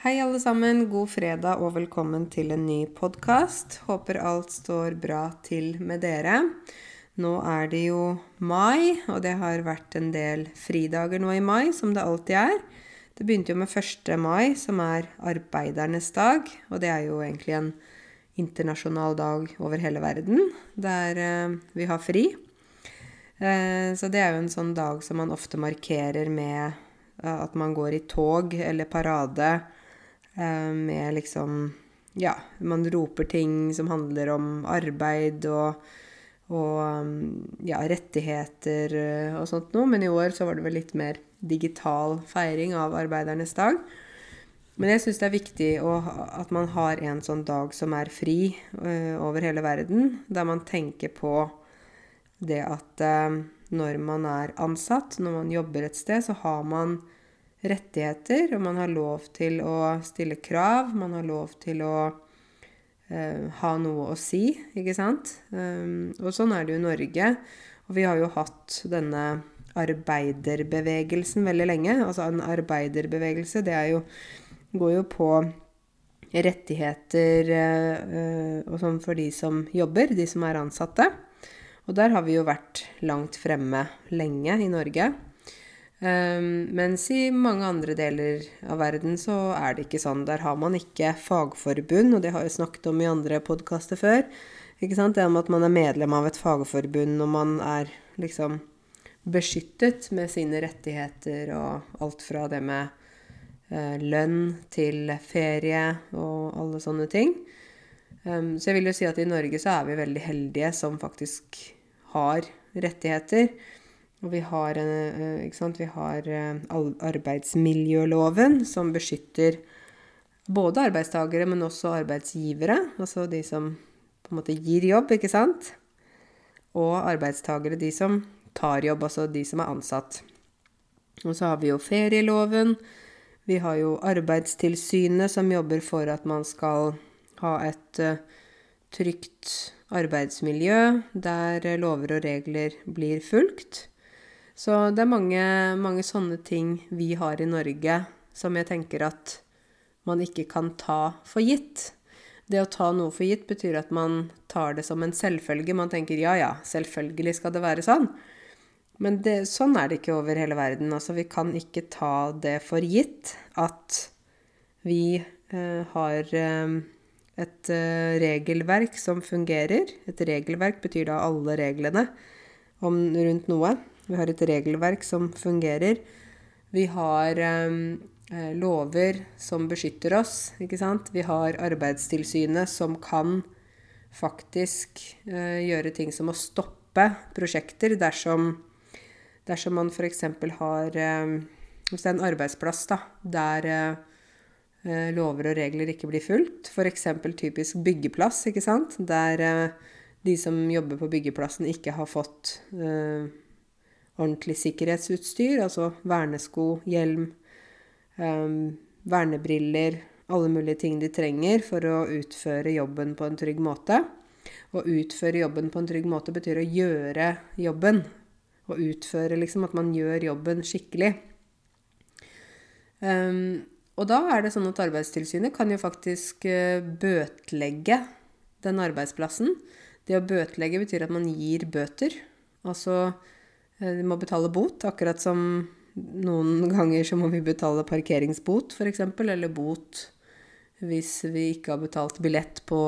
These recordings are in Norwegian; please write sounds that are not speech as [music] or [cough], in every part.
Hei, alle sammen. God fredag og velkommen til en ny podkast. Håper alt står bra til med dere. Nå er det jo mai, og det har vært en del fridager nå i mai, som det alltid er. Det begynte jo med 1. mai, som er arbeidernes dag. Og det er jo egentlig en internasjonal dag over hele verden, der eh, vi har fri. Eh, så det er jo en sånn dag som man ofte markerer med eh, at man går i tog eller parade med liksom Ja, man roper ting som handler om arbeid og, og mm, ja, rettigheter eh, og sånt noe. Men i år så var det vel litt mer digital feiring av arbeidernes dag. Men jeg syns det er viktig å, at man har en sånn dag som er fri uh, over hele verden, der man tenker på det at uh, når man er ansatt, når man jobber et sted, så har man rettigheter, og man har lov til å stille krav. Man har lov til å uh, ha noe å si, ikke sant? Um, og sånn er det jo i Norge. Og vi har jo hatt denne arbeiderbevegelsen veldig lenge. Altså en arbeiderbevegelse, det jo går jo på rettigheter uh, og sånn for de som jobber, de som er ansatte. Og der har vi jo vært langt fremme lenge i Norge. Um, mens i mange andre deler av verden så er det ikke sånn. Der har man ikke fagforbund, og det har jeg snakket om i andre podkaster før. Ikke sant? Det med at man er medlem av et fagforbund, og man er liksom beskyttet med sine rettigheter og alt fra det med uh, lønn til ferie og alle sånne ting. Um, så jeg vil jo si at i Norge så er vi veldig heldige som faktisk har rettigheter. Og vi har, eh, vi har, eh, arbeidsmiljøloven, som beskytter både arbeidstakere, men også arbeidsgivere. Altså de som på en måte gir jobb, ikke sant? Og arbeidstakere, de som tar jobb, altså de som er ansatt. Og så har vi jo ferieloven. Vi har jo Arbeidstilsynet, som jobber for at man skal ha et trygt arbeidsmiljø der lover og regler blir fulgt. Så det er mange, mange sånne ting vi har i Norge som jeg tenker at man ikke kan ta for gitt. Det å ta noe for gitt betyr at man tar det som en selvfølge. Man tenker ja, ja, selvfølgelig skal det være sånn. Men det, sånn er det ikke over hele verden. Altså, vi kan ikke ta det for gitt at vi eh, har eh, et eh, regelverk som fungerer. Et regelverk betyr da alle reglene om, rundt noe. Vi har et regelverk som fungerer. Vi har eh, lover som beskytter oss, ikke sant. Vi har Arbeidstilsynet som kan faktisk uh, gjøre ting som å stoppe prosjekter dersom, dersom man f.eks. har um, Hvis det er en arbeidsplass da, der uh, lover og regler ikke blir fulgt, f.eks. typisk byggeplass, ikke sant, der uh, de som jobber på byggeplassen, ikke har fått ordentlig sikkerhetsutstyr, altså vernesko, hjelm, um, vernebriller, alle mulige ting de trenger for å utføre jobben på en trygg måte. Å utføre jobben på en trygg måte betyr å gjøre jobben. Å utføre, liksom, at man gjør jobben skikkelig. Um, og da er det sånn at Arbeidstilsynet kan jo faktisk uh, bøtelegge den arbeidsplassen. Det å bøtelegge betyr at man gir bøter. Altså Eh, de må betale bot, akkurat som noen ganger så må vi betale parkeringsbot, f.eks., eller bot hvis vi ikke har betalt billett på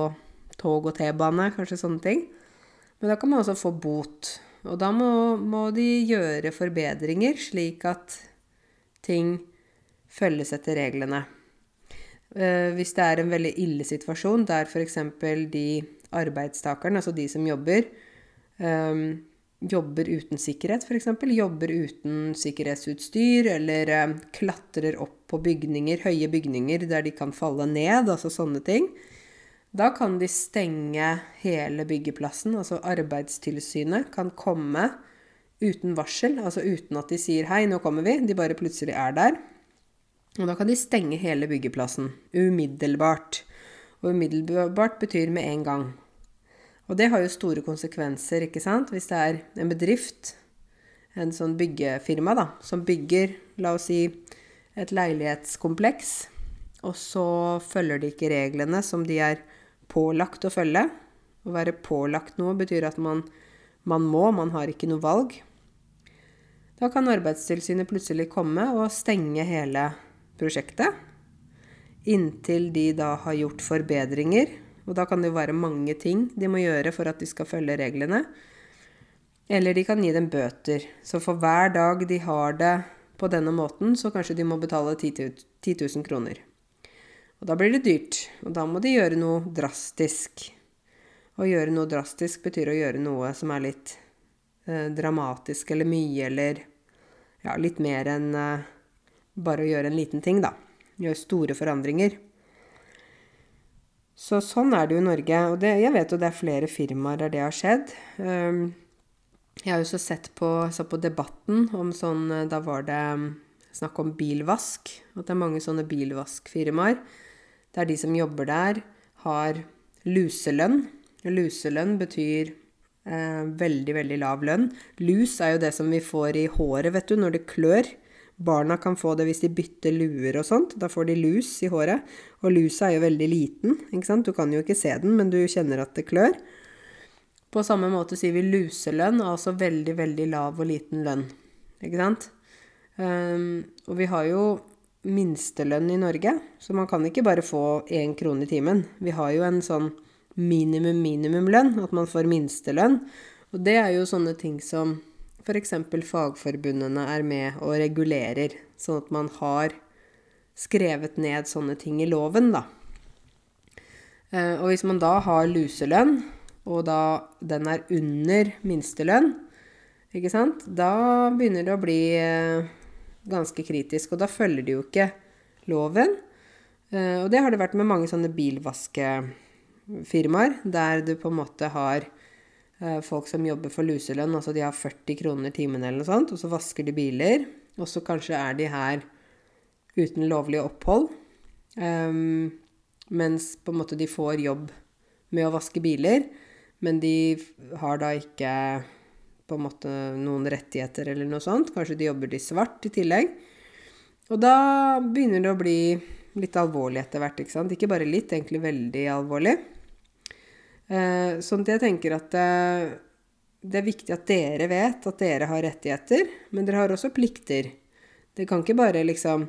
tog og T-bane, kanskje sånne ting. Men da kan man også få bot. Og da må, må de gjøre forbedringer, slik at ting følges etter reglene. Eh, hvis det er en veldig ille situasjon der f.eks. de arbeidstakerne, altså de som jobber, um, jobber uten sikkerhet, f.eks. Jobber uten sikkerhetsutstyr, eller eh, klatrer opp på bygninger, høye bygninger der de kan falle ned, altså sånne ting. Da kan de stenge hele byggeplassen. Altså Arbeidstilsynet kan komme uten varsel, altså uten at de sier 'hei, nå kommer vi'. De bare plutselig er der. Og da kan de stenge hele byggeplassen umiddelbart. Og umiddelbart betyr med en gang. Og det har jo store konsekvenser, ikke sant. Hvis det er en bedrift, en sånn byggefirma, da, som bygger, la oss si, et leilighetskompleks, og så følger de ikke reglene som de er pålagt å følge. Å være pålagt noe betyr at man, man må, man har ikke noe valg. Da kan Arbeidstilsynet plutselig komme og stenge hele prosjektet. Inntil de da har gjort forbedringer. Og da kan det jo være mange ting de må gjøre for at de skal følge reglene. Eller de kan gi dem bøter. Så for hver dag de har det på denne måten, så kanskje de må betale 10 000 kroner. Og da blir det dyrt. Og da må de gjøre noe drastisk. Å gjøre noe drastisk betyr å gjøre noe som er litt eh, dramatisk eller mye, eller ja, litt mer enn eh, bare å gjøre en liten ting, da. Gjøre store forandringer. Så sånn er det jo i Norge. Og det, jeg vet jo det er flere firmaer der det har skjedd. Um, jeg har jo så sett på, på Debatten om sånn eh, Da var det mm, snakk om bilvask. At det er mange sånne bilvaskfirmaer der de som jobber der, har luselønn. Luselønn betyr Eh, veldig, veldig lav lønn. Lus er jo det som vi får i håret, vet du, når det klør. Barna kan få det hvis de bytter luer og sånt. Da får de lus i håret. Og lusa er jo veldig liten, ikke sant. Du kan jo ikke se den, men du kjenner at det klør. På samme måte sier vi luselønn, altså veldig, veldig lav og liten lønn. Ikke sant? Um, og vi har jo minstelønn i Norge, så man kan ikke bare få én krone i timen. Vi har jo en sånn minimum minimumlønn, at man får minstelønn. Og det er jo sånne ting som f.eks. fagforbundene er med og regulerer, sånn at man har skrevet ned sånne ting i loven, da. Eh, og hvis man da har luselønn, og da den er under minstelønn, ikke sant, da begynner det å bli eh, ganske kritisk. Og da følger de jo ikke loven. Eh, og det har det vært med mange sånne bilvaskefirmaer, der du på en måte har folk som jobber for luselønn, altså de har 40 kroner timen eller noe sånt, og så vasker de biler. Og så kanskje er de her uten lovlig opphold. Um, mens på en måte de får jobb med å vaske biler, men de har da ikke på en måte noen rettigheter eller noe sånt. Kanskje de jobber de svart i tillegg. Og da begynner det å bli litt alvorlig etter hvert. Ikke sant? Ikke bare litt, egentlig veldig alvorlig. Eh, sånn at jeg tenker at eh, det er viktig at dere vet at dere har rettigheter, men dere har også plikter. Dere kan ikke bare liksom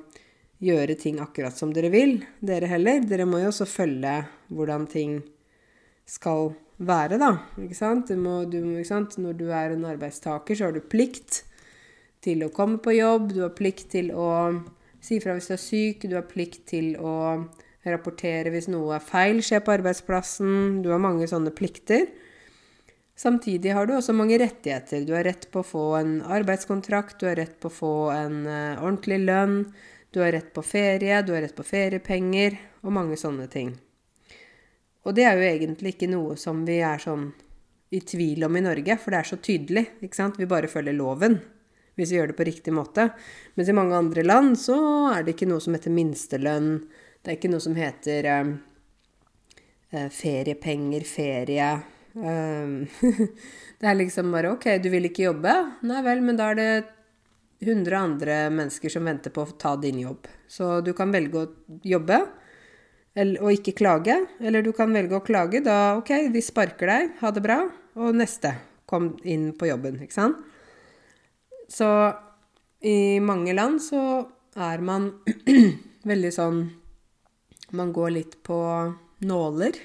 gjøre ting akkurat som dere vil, dere heller. Dere må jo også følge hvordan ting skal være, da. Ikke sant? Du må, du, ikke sant? Når du er en arbeidstaker, så har du plikt til å komme på jobb, du har plikt til å si fra hvis du er syk, du har plikt til å rapportere hvis noe er feil skjer på arbeidsplassen. Du har mange sånne plikter. Samtidig har du også mange rettigheter. Du har rett på å få en arbeidskontrakt, du har rett på å få en uh, ordentlig lønn, du har rett på ferie, du har rett på feriepenger og mange sånne ting. Og det er jo egentlig ikke noe som vi er sånn i tvil om i Norge, for det er så tydelig. ikke sant? Vi bare følger loven hvis vi gjør det på riktig måte. Mens i mange andre land så er det ikke noe som heter minstelønn. Det er ikke noe som heter um, feriepenger, ferie um, [laughs] Det er liksom bare OK, du vil ikke jobbe? Nei vel, men da er det 100 andre mennesker som venter på å ta din jobb. Så du kan velge å jobbe og ikke klage. Eller du kan velge å klage. Da OK, vi sparker deg, ha det bra. Og neste. Kom inn på jobben, ikke sant? Så i mange land så er man [clears throat] veldig sånn Man går litt på nåler.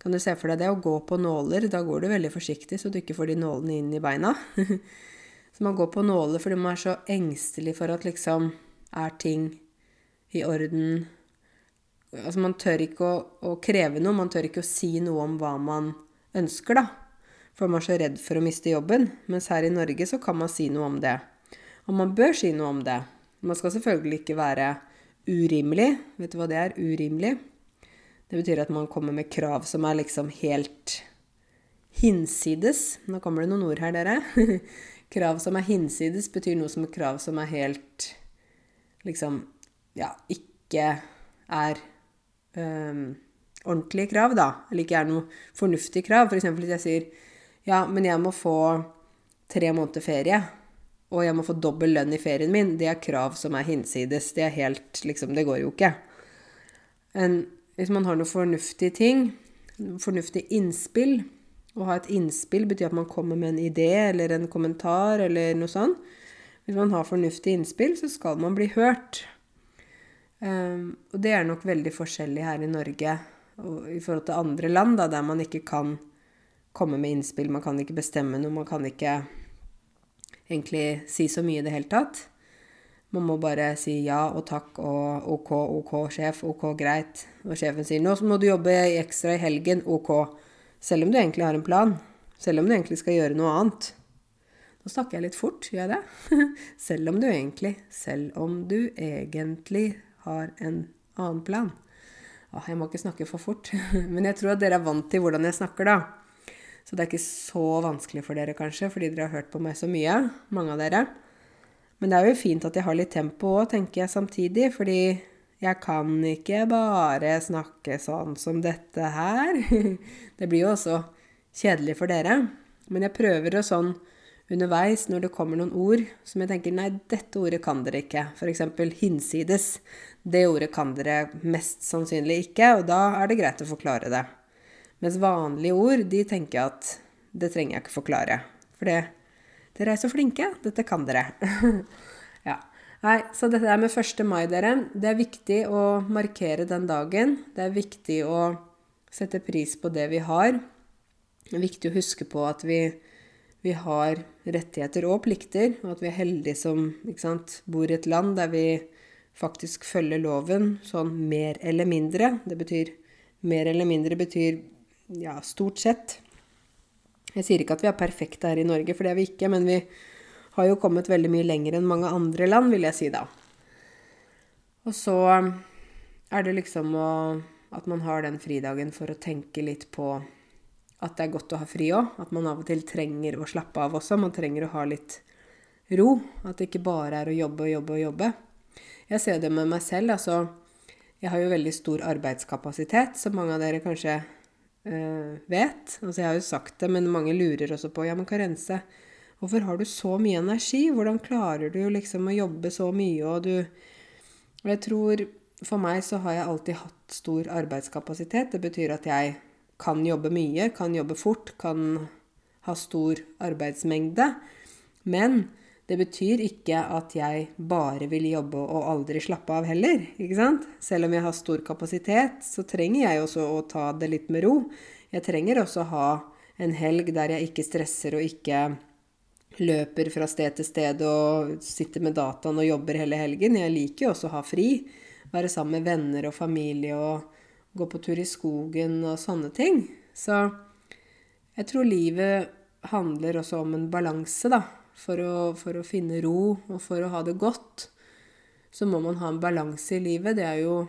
Kan du se for deg det å gå på nåler? Da går du veldig forsiktig, så du ikke får de nålene inn i beina. [laughs] så man går på nåler fordi man er så engstelig for at liksom er ting i orden. Altså man tør ikke å, å kreve noe, man tør ikke å si noe om hva man ønsker, da for man er så redd for å miste jobben. Mens her i Norge så kan man si noe om det. Og man bør si noe om det. Man skal selvfølgelig ikke være urimelig. Vet du hva det er? Urimelig. Det betyr at man kommer med krav som er liksom helt hinsides. Nå kommer det noen ord her, dere. [laughs] krav som er hinsides, betyr noe som er krav som er helt liksom ja, ikke er um, ordentlige krav, da. Eller ikke er noe fornuftig krav. F.eks. For hvis jeg sier ja, men jeg må få tre måneder ferie, og jeg må få dobbel lønn i ferien min. Det er krav som er hinsides. Det er helt Liksom, det går jo ikke. en, Hvis man har noen fornuftige ting, fornuftig innspill Å ha et innspill betyr at man kommer med en idé eller en kommentar eller noe sånt. Hvis man har fornuftig innspill, så skal man bli hørt. Um, og det er nok veldig forskjellig her i Norge i forhold til andre land, da, der man ikke kan komme med innspill, man kan ikke bestemme noe, man kan ikke egentlig si så mye i det hele tatt. Man må bare si ja og takk og OK, OK, sjef, OK, greit. Og sjefen sier 'nå må du jobbe ekstra i helgen', OK. Selv om du egentlig har en plan. Selv om du egentlig skal gjøre noe annet. Nå snakker jeg litt fort, gjør jeg det? [laughs] selv om du egentlig Selv om du egentlig har en annen plan. Åh, jeg må ikke snakke for fort. [laughs] Men jeg tror at dere er vant til hvordan jeg snakker, da. Så det er ikke så vanskelig for dere, kanskje, fordi dere har hørt på meg så mye, mange av dere. Men det er jo fint at jeg har litt tempo òg, tenker jeg samtidig, fordi jeg kan ikke bare snakke sånn som dette her. [laughs] Det blir jo også kjedelig for dere. Men jeg prøver å sånn underveis, når det kommer noen ord som jeg tenker nei, dette ordet kan dere ikke. F.eks. hinsides. Det ordet kan dere mest sannsynlig ikke, og da er det greit å forklare det. Mens vanlige ord, de tenker at det trenger jeg ikke forklare. For dere er så flinke. Dette kan dere. [laughs] ja. Nei, så dette er med 1. mai, dere. Det er viktig å markere den dagen. Det er viktig å sette pris på det vi har. Det er viktig å huske på at vi, vi har rettigheter og plikter, og at vi er heldige som sant, bor i et land der vi faktisk følger loven sånn mer eller mindre. Det betyr mer eller mindre betyr ja, stort sett. Jeg sier ikke at vi er perfekte her i Norge, for det er vi ikke, men vi har jo kommet veldig mye lenger enn mange andre land, vil jeg si da. Og så er det liksom å, at man har den fridagen for å tenke litt på at det er godt å ha fri òg. At man av og til trenger å slappe av også. Man trenger å ha litt ro. At det ikke bare er å jobbe og jobbe og jobbe. Jeg ser det med meg selv. Altså, jeg har jo veldig stor arbeidskapasitet, som mange av dere kanskje uh, vet. Altså, jeg har jo sagt det, men mange lurer også på Ja, men Karense, hvorfor har du så mye energi? Hvordan klarer du liksom å jobbe så mye, og du Og jeg tror For meg så har jeg alltid hatt stor arbeidskapasitet. Det betyr at jeg kan jobbe mye, kan jobbe fort, kan ha stor arbeidsmengde. Men det betyr ikke at jeg bare vil jobbe og aldri slappe av heller. ikke sant? Selv om jeg har stor kapasitet, så trenger jeg også å ta det litt med ro. Jeg trenger også å ha en helg der jeg ikke stresser og ikke løper fra sted til sted og sitter med dataen og jobber hele helgen. Jeg liker jo også å ha fri. Være sammen med venner og familie og gå på tur i skogen og sånne ting. Så jeg tror livet handler også om en balanse, da for å, for å, finne ro og for å ha det godt, så må man ha en balanse i livet. Det er jo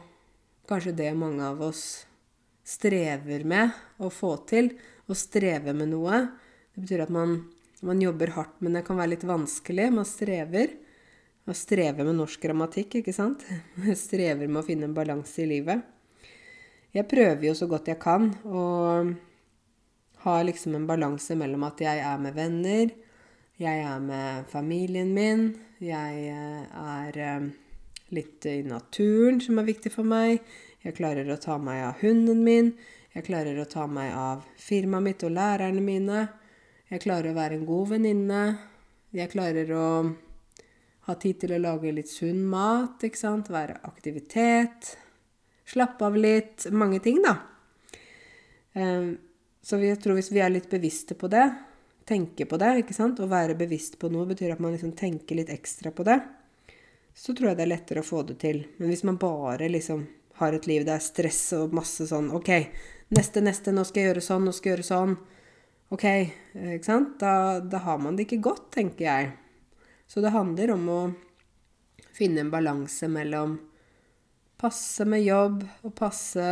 kanskje det mange av oss strever med å få til. Å streve med noe. Det betyr at man, man jobber hardt, men det kan være litt vanskelig. Man strever. Man strever med norsk grammatikk, ikke sant? [laughs] Man strever med å finne en balanse i livet. Jeg prøver jo så godt jeg kan å ha liksom en balanse mellom at jeg er med venner, jeg er med familien min. Jeg eh, er eh, litt i naturen, som er viktig for meg. Jeg klarer å ta meg av hunden min. Jeg klarer å ta meg av firmaet mitt og lærerne mine. Jeg klarer å være en god venninne. Jeg klarer å ha tid til å lage litt sunn mat, ikke sant. Være aktivitet. Slappe av litt. Mange ting, da. Eh, så jeg tror hvis vi er litt bevisste på det, tenke på det. ikke sant? Å være bevisst på noe betyr at man liksom tenker litt ekstra på det. Så tror jeg det er lettere å få det til. Men hvis man bare liksom har et liv der stress og masse sånn OK, neste, neste, nå skal jeg gjøre sånn, nå skal jeg gjøre sånn. OK, ikke sant? Da, da har man det ikke godt, tenker jeg. Så det handler om å finne en balanse mellom passe med jobb og passe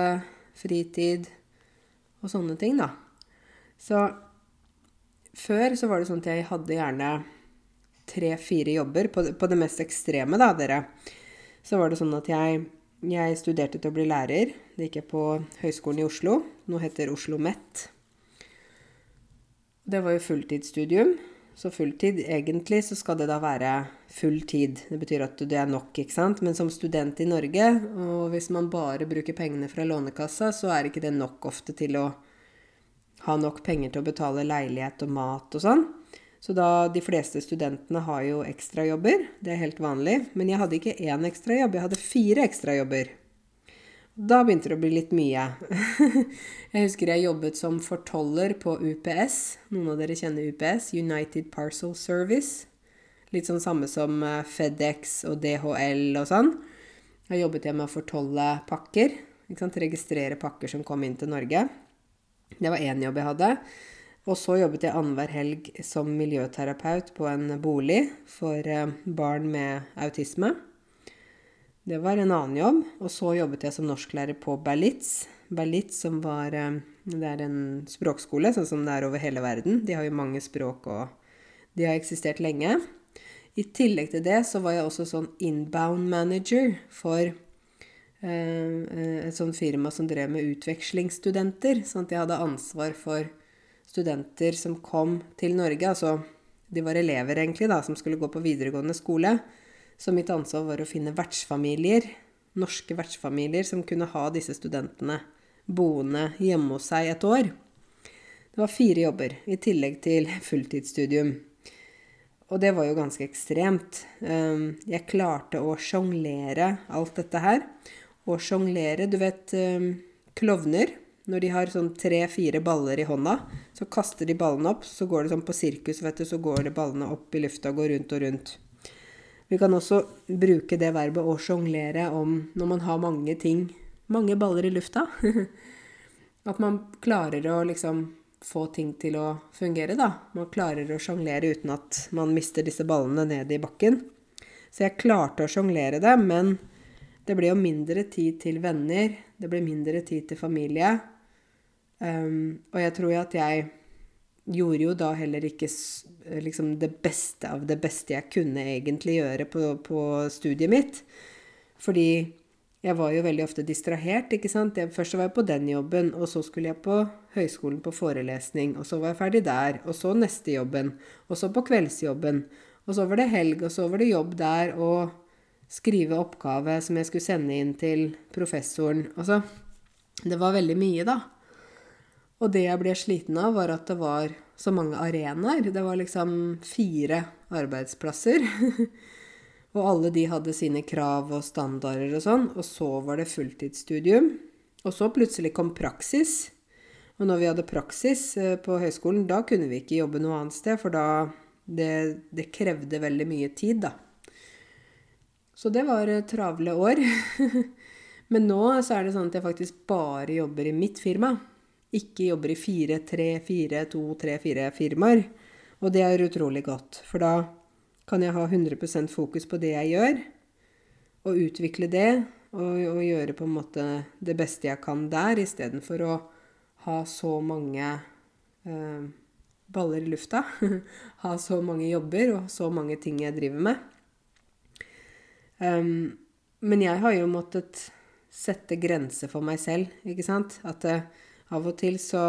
fritid og sånne ting, da. Så før så var det sånn at jeg hadde gjerne tre-fire jobber. På, på, det mest ekstreme, da, dere. Så var det sånn at jeg, jeg studerte til å bli lærer. Det gikk jeg på Høgskolen i Oslo. Nå heter Oslo OsloMet. Det var jo fulltidsstudium. Så fulltid, egentlig så skal det da være full tid. Det betyr at det er nok, ikke sant. Men som student i Norge, og hvis man bare bruker pengene fra Lånekassa, så er ikke det nok ofte til å ha nok penger til å betale leilighet og mat og sånn. Så da de fleste studentene har jo ekstrajobber. Det er helt vanlig. Men jeg hadde ikke én ekstrajobb, jeg hadde fire ekstrajobber. Da begynte det å bli litt mye. [laughs] jeg husker jeg jobbet som fortoller på UPS. Noen av dere kjenner UPS, United Parcel Service. Litt sånn samme som eh, FedEx og DHL og sånn. Da jobbet jeg med å fortolle pakker. Registrere pakker som kom inn til Norge. Det var én jobb jeg hadde. Og så jobbet jeg annenhver helg som miljøterapeut på en bolig for eh, barn med autisme. Det var en annen jobb. Og så jobbet jeg som norsklærer på Berlitz. Berlitz som var eh, Det er en språkskole, sånn som det er over hele verden. De har jo mange språk, og de har eksistert lenge. I tillegg til det så var jeg også sånn inbound manager for et sånt firma som drev med utvekslingsstudenter. Sånn at jeg hadde ansvar for studenter som kom til Norge. Altså de var elever, egentlig, da, som skulle gå på videregående skole. Så mitt ansvar var å finne vertsfamilier, norske vertsfamilier, som kunne ha disse studentene boende hjemme hos seg et år. Det var fire jobber i tillegg til fulltidsstudium. Og det var jo ganske ekstremt. Ehm, jeg klarte å sjonglere alt dette her. Å sjonglere Du vet ehm, klovner? Når de har sånn tre-fire baller i hånda, så kaster de ballene opp. Så går det sånn på sirkus, vet du, så går det ballene opp i lufta og går rundt og rundt. Vi kan også bruke det verbet å sjonglere om når man har mange ting, mange baller i lufta. [laughs] At man klarer å liksom få ting til å fungere, da. Man klarer å sjonglere uten at man mister disse ballene ned i bakken. Så jeg klarte å sjonglere det, men det ble jo mindre tid til venner. Det ble mindre tid til familie. Um, og jeg tror jo at jeg gjorde jo da heller ikke liksom det beste av det beste jeg kunne egentlig gjøre på, på, studiet mitt. Fordi jeg var jo veldig ofte distrahert, ikke sant. Jeg, først var jeg på den jobben, og så skulle jeg på høyskolen på forelesning, og så var jeg ferdig der, og så neste jobben, og så på kveldsjobben, og så var det helg, og så var det jobb der, og skrive oppgave som jeg skulle sende inn til professoren. Altså, det var veldig mye, da. Og det jeg ble sliten av, var at det var så mange arenaer. Det var liksom fire arbeidsplasser. [laughs] og alle de hadde sine krav og standarder og sånn. Og så var det fulltidsstudium. Og så plutselig kom praksis. Og når vi hadde praksis eh, på høyskolen, da kunne vi ikke jobbe noe annet sted, for da det, det krevde veldig mye tid, da. Så det var eh, travle år. [laughs] Men nå så er det sånn at jeg faktisk bare jobber i mitt firma ikke jobber i fire, tre, fire, to, tre, fire firmaer. Og det er utrolig godt, for da kan jeg ha 100% fokus på det jeg gjør, og utvikle det, og, og, gjøre på en måte det beste jeg kan der, istedenfor å ha så mange eh, baller i lufta. [laughs] ha så mange jobber og så mange ting jeg driver med. Um, men jeg har jo måttet sette grenser for meg selv, ikke sant? At uh, av og til så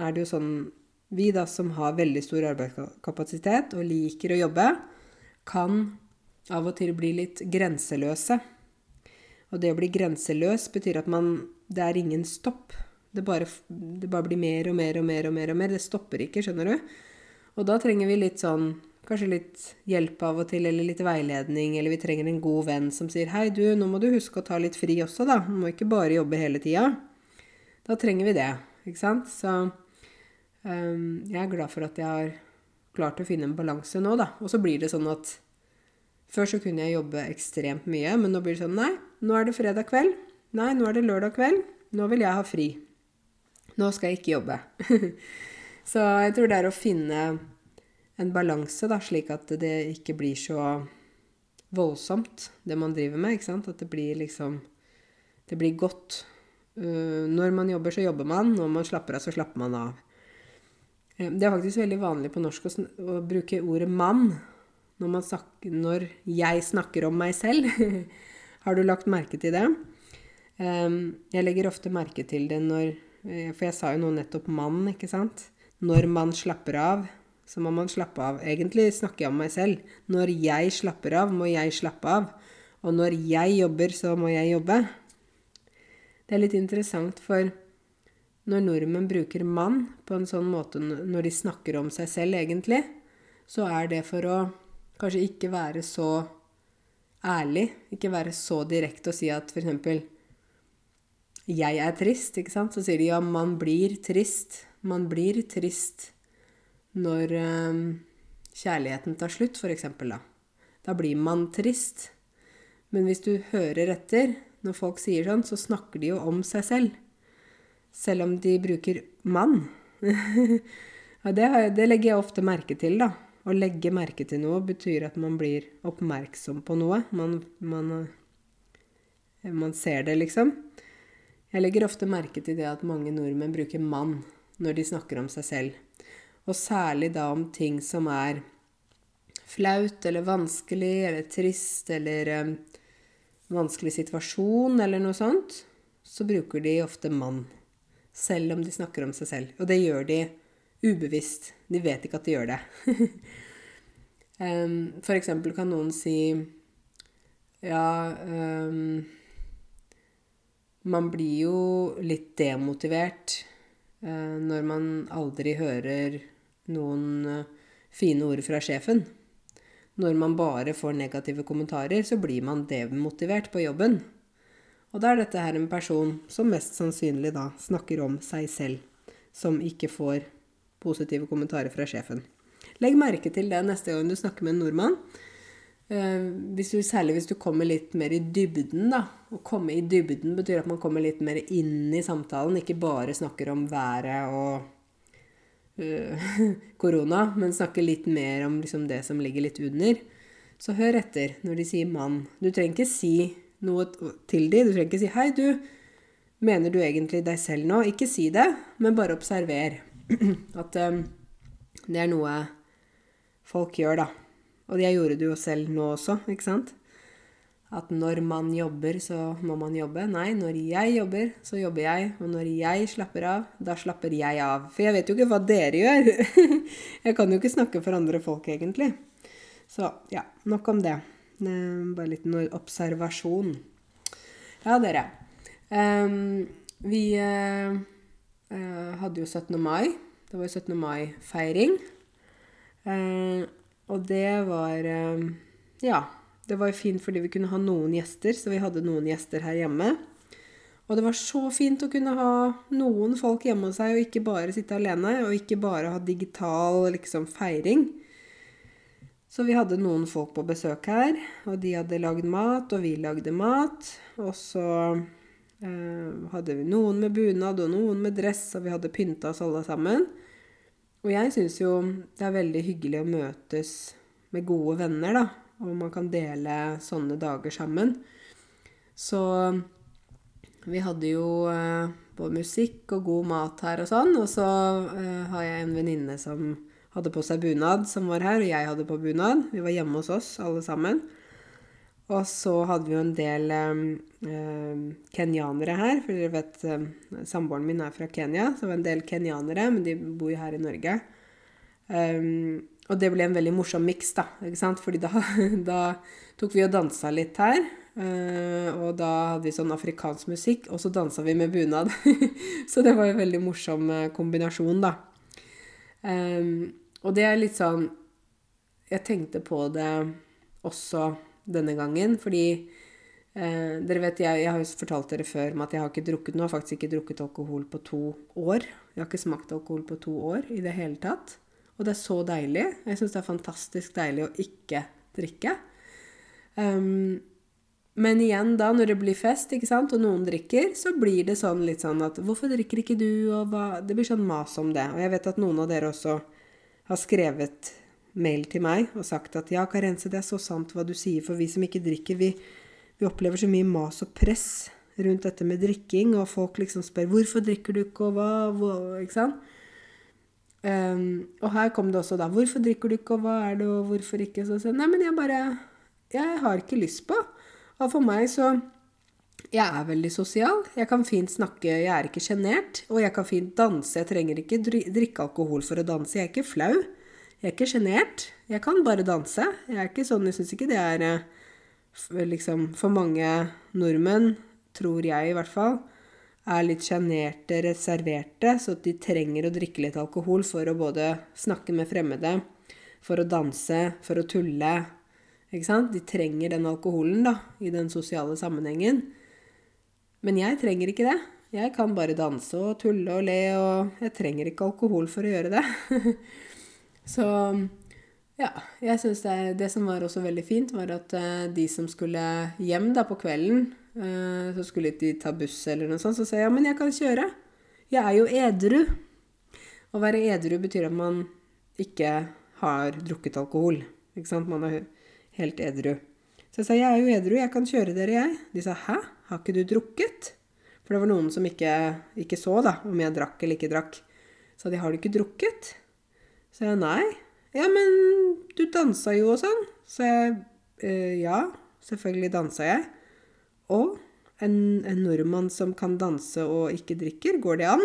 er det jo sånn Vi da som har veldig stor arbeidskapasitet og liker å jobbe, kan av og til bli litt grenseløse. Og det å bli grenseløs betyr at man Det er ingen stopp. Det bare, det bare blir mer og mer og mer og mer og mer. Det stopper ikke, skjønner du. Og da trenger vi litt sånn Kanskje litt hjelp av og til, eller litt veiledning, eller vi trenger en god venn som sier 'Hei, du, nå må du huske å ta litt fri også, da. Du må ikke bare jobbe hele tida'. Da trenger vi det, ikke sant? Så um, jeg er glad for at jeg har klart å finne en balanse nå, da. Og så blir det sånn at før så kunne jeg jobbe ekstremt mye, men nå blir det sånn Nei, nå er det fredag kveld. Nei, nå er det lørdag kveld. Nå vil jeg ha fri. Nå skal jeg ikke jobbe. [laughs] så jeg tror det er å finne en balanse, da, slik at det ikke blir så voldsomt, det man driver med. ikke sant? At det blir liksom Det blir godt Uh, når man jobber, så jobber man. Når man slapper av, så slapper man av. Uh, det er faktisk veldig vanlig på norsk å, å bruke ordet 'mann' når, snakker, når, jeg snakker om meg selv. [laughs] Har du lagt merke til det? Um, jeg legger ofte merke til det når For jeg sa jo nå nettopp 'mann', ikke sant? Når man slapper av, så må man slappe av. Egentlig snakker jeg om meg selv. Når jeg slapper av, må jeg slappe av. Og når jeg jobber, så må jeg jobbe. Det er litt interessant, for når nordmenn bruker 'mann' på en sånn måte når de snakker om seg selv, egentlig, så er det for å kanskje ikke være så ærlig, ikke være så direkte og si at f.eks. 'jeg er trist', ikke sant? Så sier de ja, man blir trist. Man blir trist når eh, kjærligheten tar slutt, f.eks. Da. da blir man trist. Men hvis du hører etter når folk sier sånn, så snakker de jo om seg selv. Selv om de bruker 'mann'. [laughs] det, det, legger jeg ofte merke til, da. Å legge merke til noe betyr at man blir oppmerksom på noe. Man, man, eh, man ser det, liksom. Jeg legger ofte merke til det at mange nordmenn bruker 'mann' når de snakker om seg selv. Og særlig da om ting som er flaut eller vanskelig eller trist eller um, vanskelig situasjon eller noe sånt, så bruker de ofte 'mann'. Selv om de snakker om seg selv. Og det gjør de ubevisst. De vet ikke at de gjør det. [laughs] um, for eksempel kan noen si Ja um, Man blir jo litt demotivert uh, når man aldri hører noen eh, fine ord fra sjefen. Når man bare får negative kommentarer, så blir man demotivert på jobben. Og da er dette her en person som mest sannsynlig da snakker om seg selv, som ikke får positive kommentarer fra sjefen. Legg merke til det neste gang du snakker med en nordmann. Eh, hvis du, særlig hvis du kommer litt mer i dybden, da. Å komme i dybden betyr at man kommer litt mer inn i samtalen, ikke bare snakker om været og [laughs] korona, men snakke litt mer om liksom det som ligger litt under, så hør etter når de sier 'mann'. Du trenger ikke si noe til dem. Du trenger ikke si 'hei, du'. Mener du egentlig deg selv nå? Ikke si det, men bare observer. [clears throat] At um, det er noe folk gjør, da. Og det gjorde du jo selv nå også, ikke sant? At når man jobber, så må man jobbe. Nei, når jeg jobber, så jobber jeg. Og når jeg slapper av, da slapper jeg av. For jeg vet jo ikke hva dere gjør. [laughs] jeg kan jo ikke snakke for andre folk, egentlig. Så ja, nok om det. Bare litt observasjon. Ja, dere. Um, vi uh, uh, hadde jo 17. mai. Det var jo 17. mai-feiring. Uh, og det var Ja det var jo fint fordi vi kunne ha noen gjester, så vi hadde noen gjester her hjemme. Og det var så fint å kunne ha noen folk hjemme hos seg, og ikke bare sitte alene, og ikke bare ha digital liksom, feiring. Så vi hadde noen folk på besøk her, og de hadde lagd mat, og vi lagde mat. Og så eh, hadde vi noen med bunad og noen med dress, og vi hadde pynta oss alle sammen. Og jeg syns jo det er veldig hyggelig å møtes med gode venner, da og man kan dele sånne dager sammen. Så vi hadde jo eh, både musikk og god mat her og sånn. Og så eh, har jeg en venninne som hadde på seg bunad, som var her, og jeg hadde på bunad. Vi var hjemme hos oss alle sammen. Og så hadde vi jo en del eh, eh kenyanere her, for dere vet eh, samboeren min er fra Kenya. Så det var en del kenyanere, men de bor jo her i Norge. Um, og det ble en veldig morsom miks, da. ikke sant? Fordi da, [laughs] da, tok vi og dansa litt her. Uh, og da hadde vi sånn afrikansk musikk, og så dansa vi med bunad. [laughs] så det var en veldig morsom eh, kombinasjon, da. Og det er litt sånn Jeg tenkte på det også denne gangen, fordi uh, dere vet, jeg, jeg, har jo fortalt dere før om at jeg har ikke drukket nå, har faktisk ikke drukket alkohol på to år. Jeg har ikke smakt alkohol på to år i det hele tatt. Og det er så deilig. Jeg syns det er fantastisk deilig å ikke drikke. Um, men igjen da, når det blir fest, ikke sant, og noen drikker, så blir det sånn litt sånn at 'Hvorfor drikker ikke du?' og hva Det blir sånn mas om det. Og jeg vet at noen av dere også har skrevet mail til meg og sagt at 'Ja, Karense, det er så sant hva du sier, for vi som ikke drikker, vi, vi opplever så mye mas og press rundt dette med drikking', og folk liksom spør 'Hvorfor drikker du ikke?' og hva, hva Ikke sant? Um, og her kom det også da 'Hvorfor drikker du ikke, og hva er det, og hvorfor ikke?' Så jeg nei, men jeg bare Jeg har ikke lyst på. Og for meg så Jeg er veldig sosial. Jeg kan fint snakke, jeg er ikke sjenert. Og jeg kan fint danse. Jeg trenger ikke drikke alkohol for å danse. Jeg er ikke flau. Jeg er ikke sjenert. Jeg kan bare danse. Jeg er ikke sånn, jeg syns ikke det er eh, liksom For mange nordmenn, tror jeg i hvert fall, er litt sjenerte, reserverte, så de trenger å drikke litt alkohol for å både snakke med fremmede, for å danse, for å tulle. Ikke sant? De trenger den alkoholen da, i den sosiale sammenhengen. Men jeg trenger ikke det. Jeg kan bare danse og tulle og le, og jeg trenger ikke alkohol for å gjøre det. [laughs] Så ja, jeg syns det, det, som var også veldig fint, var at uh, de som skulle hjem da på kvelden, så skulle de ta buss eller noe sånt, så sa jeg ja, men jeg kan kjøre. Jeg er jo edru. Å være edru betyr at man ikke har drukket alkohol. Ikke sant? Man er helt edru. Så jeg sa jeg er jo edru, jeg kan kjøre dere, jeg. De sa hæ, har ikke du drukket? For det var noen som ikke, ikke så da, om jeg drakk eller ikke drakk. Så de har du ikke drukket? Så jeg nei. Ja, men du dansa jo og sånn. Så jeg eh, ja, selvfølgelig dansa jeg. Og en, en, nordmann som kan danse og ikke drikker, går det an?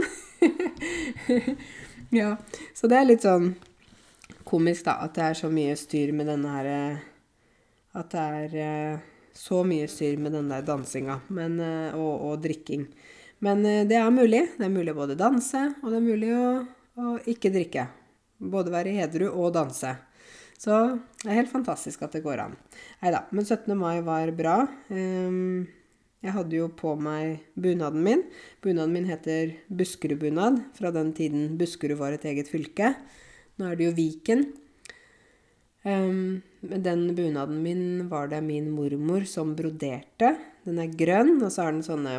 [laughs] ja, så det er litt sånn komisk, da, at det er så mye styr med denne her At det er eh, så mye styr med den der dansinga eh, og, og, drikking. Men eh, det er mulig. Det er mulig å både danse, og det er mulig å, å ikke drikke. Både være edru og danse. Så det er helt fantastisk at det går an. Nei da. Men 17. mai var bra. Ehm, jeg hadde jo på meg bunaden min. Bunaden min heter Buskerudbunad, fra den tiden Buskerud var et eget fylke. Nå er det jo Viken. Um, den bunaden min var det min mormor som broderte. Den er grønn, og så har den sånne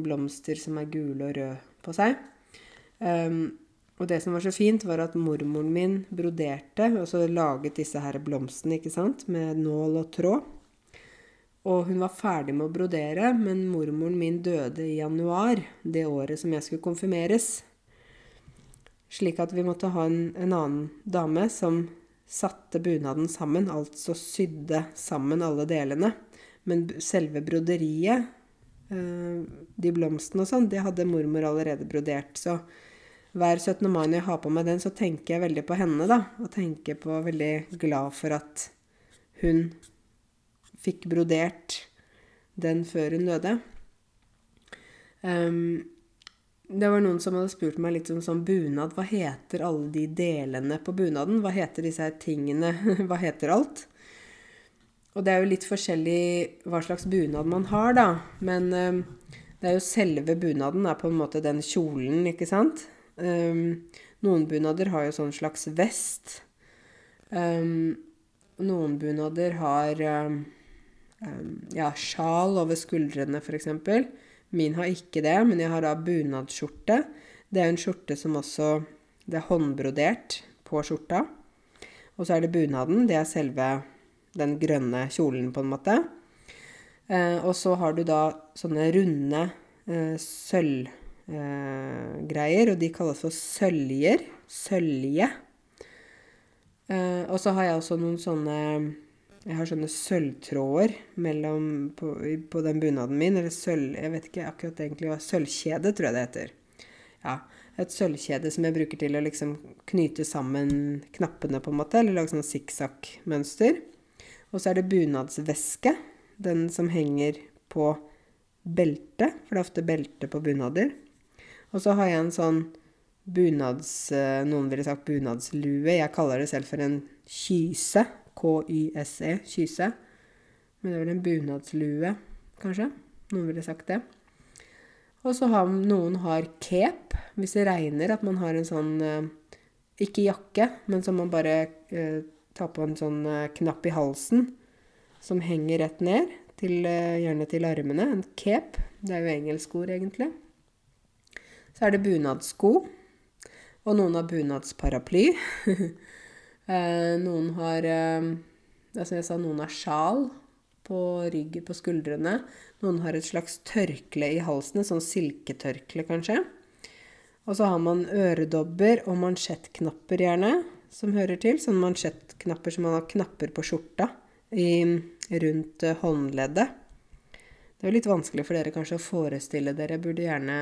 blomster som er gule og røde på seg. Um, og det som var så fint, var at mormoren min broderte, og så laget disse her blomstene, ikke sant, med nål og tråd. Og hun var ferdig med å brodere, men mormoren min døde i januar, det året som jeg skulle konfirmeres. Slik at vi måtte ha en, en annen dame som satte bunaden sammen, altså sydde sammen alle delene. Men selve broderiet, eh, de blomstene og sånn, det hadde mormor allerede brodert. Så hver 17. mai når jeg har på meg den, så tenker jeg veldig på henne, da. Og tenker på veldig glad for at hun fikk brodert den før hun døde. Um, det var noen som hadde spurt meg litt om sånn bunad. Hva heter alle de delene på bunaden? Hva heter disse her tingene? [laughs] Hva heter alt? Og det er jo litt forskjellig hva slags bunad man har, da. Men um, det er jo selve bunaden er på en måte den kjolen, ikke sant? Um, noen bunader har jo sånn slags vest. Um, noen bunader har ja, sjal over skuldrene, f.eks. Min har ikke det, men jeg har da bunadsskjorte. Det er en skjorte som også Det er håndbrodert på skjorta. Og så er det bunaden. Det er selve den grønne kjolen, på en måte. Eh, og så har du da sånne runde eh, sølvgreier, eh, og de kalles for søljer. Sølje. Eh, og så har jeg også noen sånne Jeg har sånne sølvtråder på, på, den bunaden min. Eller sølv... Jeg vet ikke akkurat egentlig hva Sølvkjede, tror jeg det heter. Ja, et sølvkjede som jeg bruker til å liksom knyte sammen knappene, på en måte. Eller lage sånn sikksakk-mønster. Og så er det bunadsveske. Den som henger på beltet. for det er ofte belte på bunader. Og så har jeg en sånn bunads... Eh, noen ville sagt bunadslue. Jeg kaller det selv for en kyse. K-y-s-e. Kyse. Men det er vel en bunadslue, kanskje. Noen ville sagt det. Og så har noen har cape, hvis det regner, at man har en sånn eh, Ikke jakke, men som man bare eh, tar på en sånn eh, knapp i halsen som henger rett ned, til, eh, gjerne til armene. En cape. Det er jo engelsk ord, egentlig. Så er det bunadsko. Og noen har bunadsparaply. [laughs] Eh, noen har eh, Altså jeg sa noen har sjal på ryggen, på skuldrene. Noen har et slags tørkle i halsen, sånn silketørkle kanskje. Og så har man øredobber og mansjettknapper gjerne, som hører til. Sånne mansjettknapper som man har knapper på skjorta i, rundt eh, håndleddet. Det er jo litt vanskelig for dere kanskje å forestille dere. Jeg burde gjerne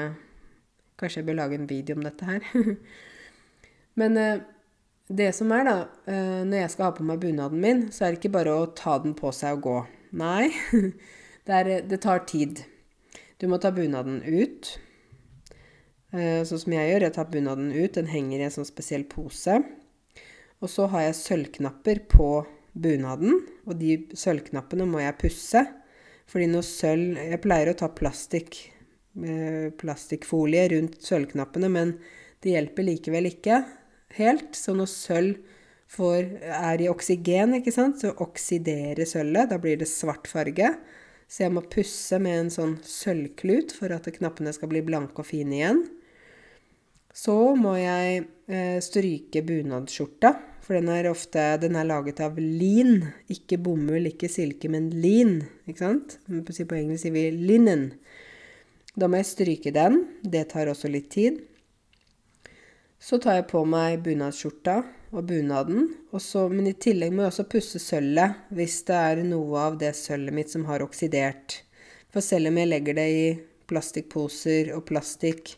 Kanskje jeg bør lage en video om dette her. [laughs] Men det som er, da, eh, når jeg skal ha på meg bunaden min, så er det ikke bare å ta den på seg og gå. Nei, [laughs] det, er, det tar tid. Du må ta bunaden ut. Eh, sånn som jeg gjør. Jeg tar bunaden ut. Den henger i en sånn spesiell pose. Og så har jeg sølvknapper på bunaden, og de sølvknappene må jeg pusse. Fordi noe sølv Jeg pleier å ta plastikk, eh, plastikkfolie rundt sølvknappene, men det hjelper likevel ikke helt. Så når sølv får, er i oksygen, ikke sant, så oksiderer sølvet. Da blir det svart farge. Så jeg må pusse med en sånn sølvklut for at knappene skal bli blanke og fine igjen. Så må jeg eh, stryke bunadsskjorta, for den er ofte den er laget av lin. Ikke bomull, ikke silke, men lin. Ikke sant? På engelsk sier vi linen. Da må jeg stryke den. Det tar også litt tid. Så tar jeg på meg bunadsskjorta og bunaden. Og så, men i tillegg må jeg også pusse sølvet hvis det er noe av det sølvet mitt som har oksidert. For selv om jeg legger det i plastikkposer og plastikk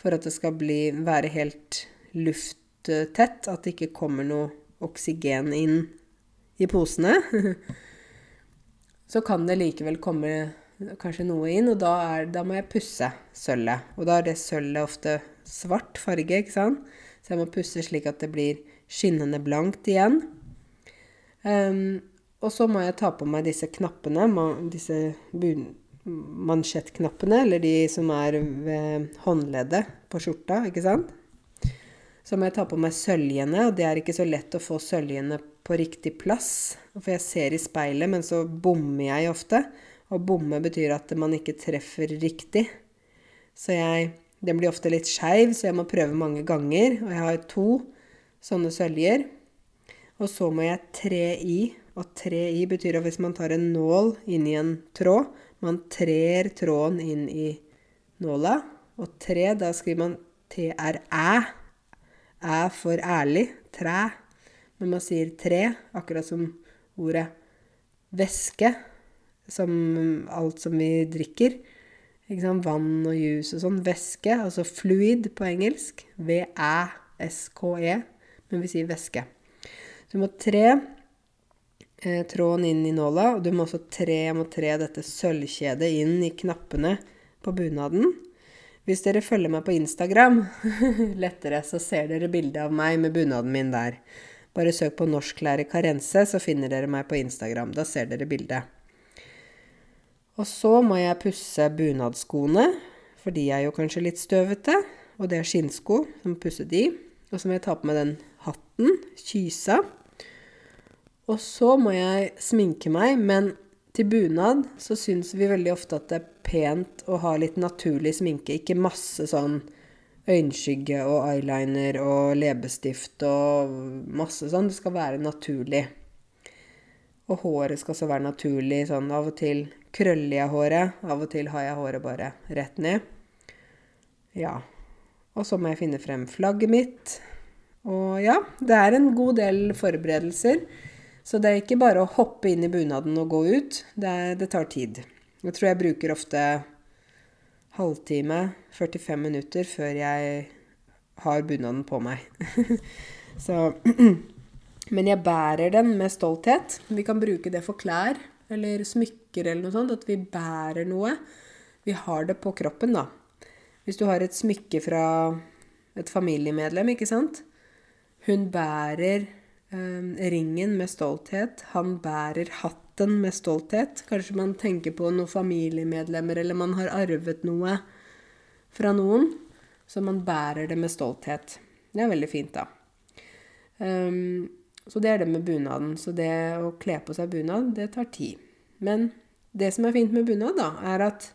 for at det skal bli, være helt lufttett, at det ikke kommer noe oksygen inn i posene, [laughs] så kan det likevel komme kanskje noe inn, og da, er, da må jeg pusse sølvet. Og da er det sølvet ofte svart farge, ikke sant? Så jeg må pusse slik at det blir skinnende blankt igjen. Um, og så må jeg ta på meg disse knappene, disse mansjettknappene, eller de som er ved håndleddet på skjorta, ikke sant? Så må jeg ta på meg søljene, og det er ikke så lett å få søljene på riktig plass. For jeg ser i speilet, men så bommer jeg ofte. Og bomme betyr at man ikke treffer riktig. Så jeg den blir ofte litt skeiv, så jeg må prøve mange ganger. Og jeg har to sånne søljer. Og så må jeg tre i. Og tre i betyr at hvis man tar en nål inn i en tråd Man trer tråden inn i nåla. Og tre, da skriver man T-R-æ. Æ for ærlig. Træ. Men man sier tre, akkurat som ordet væske. Som alt som vi drikker. Vann og juice og sånn. Væske, altså fluid på engelsk. V-æ-s-k-e. Men vi sier væske. Du må tre eh, tråden inn i nåla, og du må også tre, må tre dette sølvkjedet inn i knappene på bunaden. Hvis dere følger meg på Instagram [laughs] lettere, så ser dere bildet av meg med bunaden min der. Bare søk på 'Norsklærer Karense', så finner dere meg på Instagram. Da ser dere bildet. Og så må jeg pusse bunadsskoene, for de er jo kanskje litt støvete. Og det er skinnsko, så må pusse de. Og så må jeg ta på meg den hatten, kysa. Og så må jeg sminke meg, men til bunad så syns vi veldig ofte at det er pent å ha litt naturlig sminke. Ikke masse sånn øyenskygge og eyeliner og leppestift og masse sånn. Det skal være naturlig. Og håret skal så være naturlig. Sånn av og til krøller jeg håret. Av og til har jeg håret bare rett ned. Ja. Og så må jeg finne frem flagget mitt. Og ja, det er en god del forberedelser. Så det er ikke bare å hoppe inn i bunaden og gå ut. Det, er, det tar tid. Jeg tror jeg bruker ofte halvtime, 45 minutter, før jeg har bunaden på meg. [laughs] så [clears throat] Men jeg bærer den med stolthet. Vi kan bruke det for klær eller smykker eller noe sånt. At vi bærer noe. Vi har det på kroppen, da. Hvis du har et smykke fra et familiemedlem, ikke sant. Hun bærer eh, ringen med stolthet. Han bærer hatten med stolthet. Kanskje man tenker på noen familiemedlemmer, eller man har arvet noe fra noen. Så man bærer det med stolthet. Det er veldig fint, da. Um, så det er det med bunaden. Så det å kle på seg bunad, det tar tid. Men det som er fint med bunad, da, er at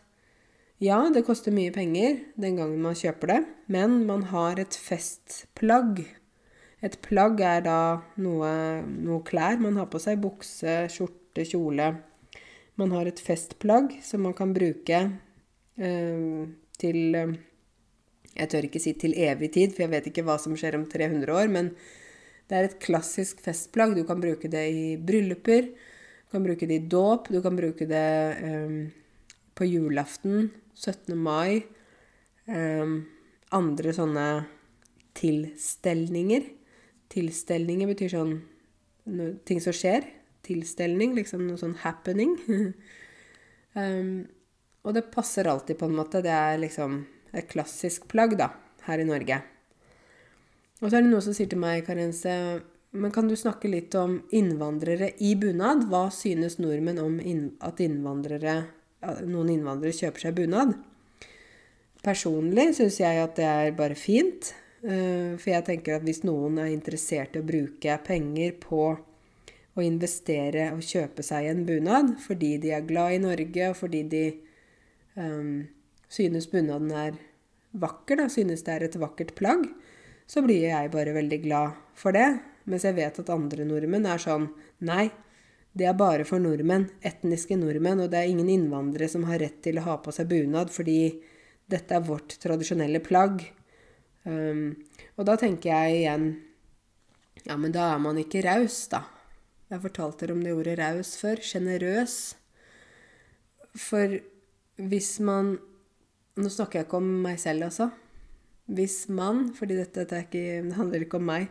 ja, det koster mye penger den gangen man kjøper det, men man har et festplagg. Et plagg er da noe, noe klær man har på seg. Bukse, skjorte, kjole. Man har et festplagg som man kan bruke eh, til Jeg tør ikke si til evig tid, for jeg vet ikke hva som skjer om 300 år, men det er et klassisk festplagg. Du kan bruke det i brylluper, du kan bruke det i dåp, du kan bruke det um, på julaften, 17. mai. Um, andre sånne tilstelninger. tilstelninger betyr sånn no, ting som skjer. Tilstelning, liksom noe sånn happening. um, [laughs] og det passer alltid, på en måte. Det er liksom et klassisk plagg, da, her i Norge. Og så er det noen som sier til meg, Karense, men kan du snakke litt om innvandrere i bunad? Hva synes nordmenn om at innvandrere, noen innvandrere kjøper seg bunad? Personlig syns jeg at det er bare fint. Eh, for jeg tenker at hvis noen er interessert i å bruke penger på å investere og kjøpe seg en bunad fordi de er glad i Norge, og fordi de um, synes bunaden er vakker, da, synes det er et vakkert plagg, så blir jeg bare veldig glad for det. Mens jeg vet at andre nordmenn er sånn Nei, det er bare for nordmenn, etniske nordmenn, og det er ingen innvandrere som har rett til å ha på seg bunad fordi dette er vårt tradisjonelle plagg. Um, og da tenker jeg igjen Ja, men da er man ikke raus, da. Jeg fortalte dere om det ordet raus før. Sjenerøs. For hvis man Nå snakker jeg ikke om meg selv, altså. Hvis man fordi dette, dette ikke, handler ikke om meg.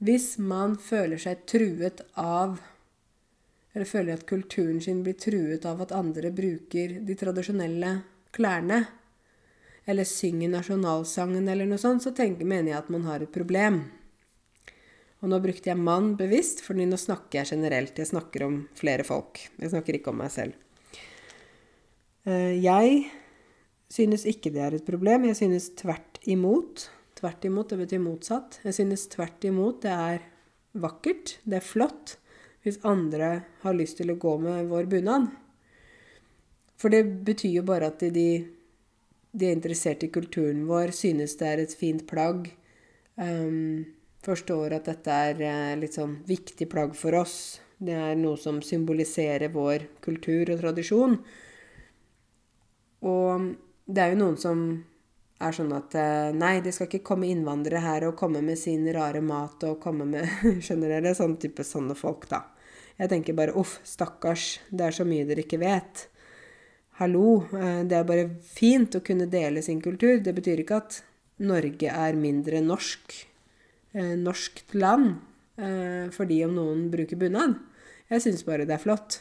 Hvis man føler seg truet av Eller føler at kulturen sin blir truet av at andre bruker de tradisjonelle klærne, eller synger nasjonalsangen eller noe sånt, så tenker, mener jeg at man har et problem. Og nå brukte jeg 'mann' bevisst, for nå snakker jeg generelt. Jeg snakker om flere folk. Jeg snakker ikke om meg selv. Eh, jeg synes ikke det er et problem. Jeg synes tvert imot. Tvert imot, det betyr motsatt. Jeg synes tvert imot det er vakkert, det er flott, hvis andre har lyst til å gå med vår bunad. For det betyr jo bare at de de er interessert i kulturen vår, synes det er et fint plagg. Um, forstår at dette er uh, litt sånn viktig plagg for oss. Det er noe som symboliserer vår kultur og tradisjon. Og det er jo noen som er sånn at uh, nei, det skal ikke komme innvandrere her og komme med sin rare mat og komme med [laughs] Skjønner dere? Sånn type sånne folk, da. Jeg tenker bare uff, stakkars, det er så mye dere ikke vet. Hallo, eh, det er bare fint å kunne dele sin kultur. Det betyr ikke at Norge er mindre norsk, eh, norskt land, eh, fordi om noen bruker bunad. Jeg syns bare det er flott.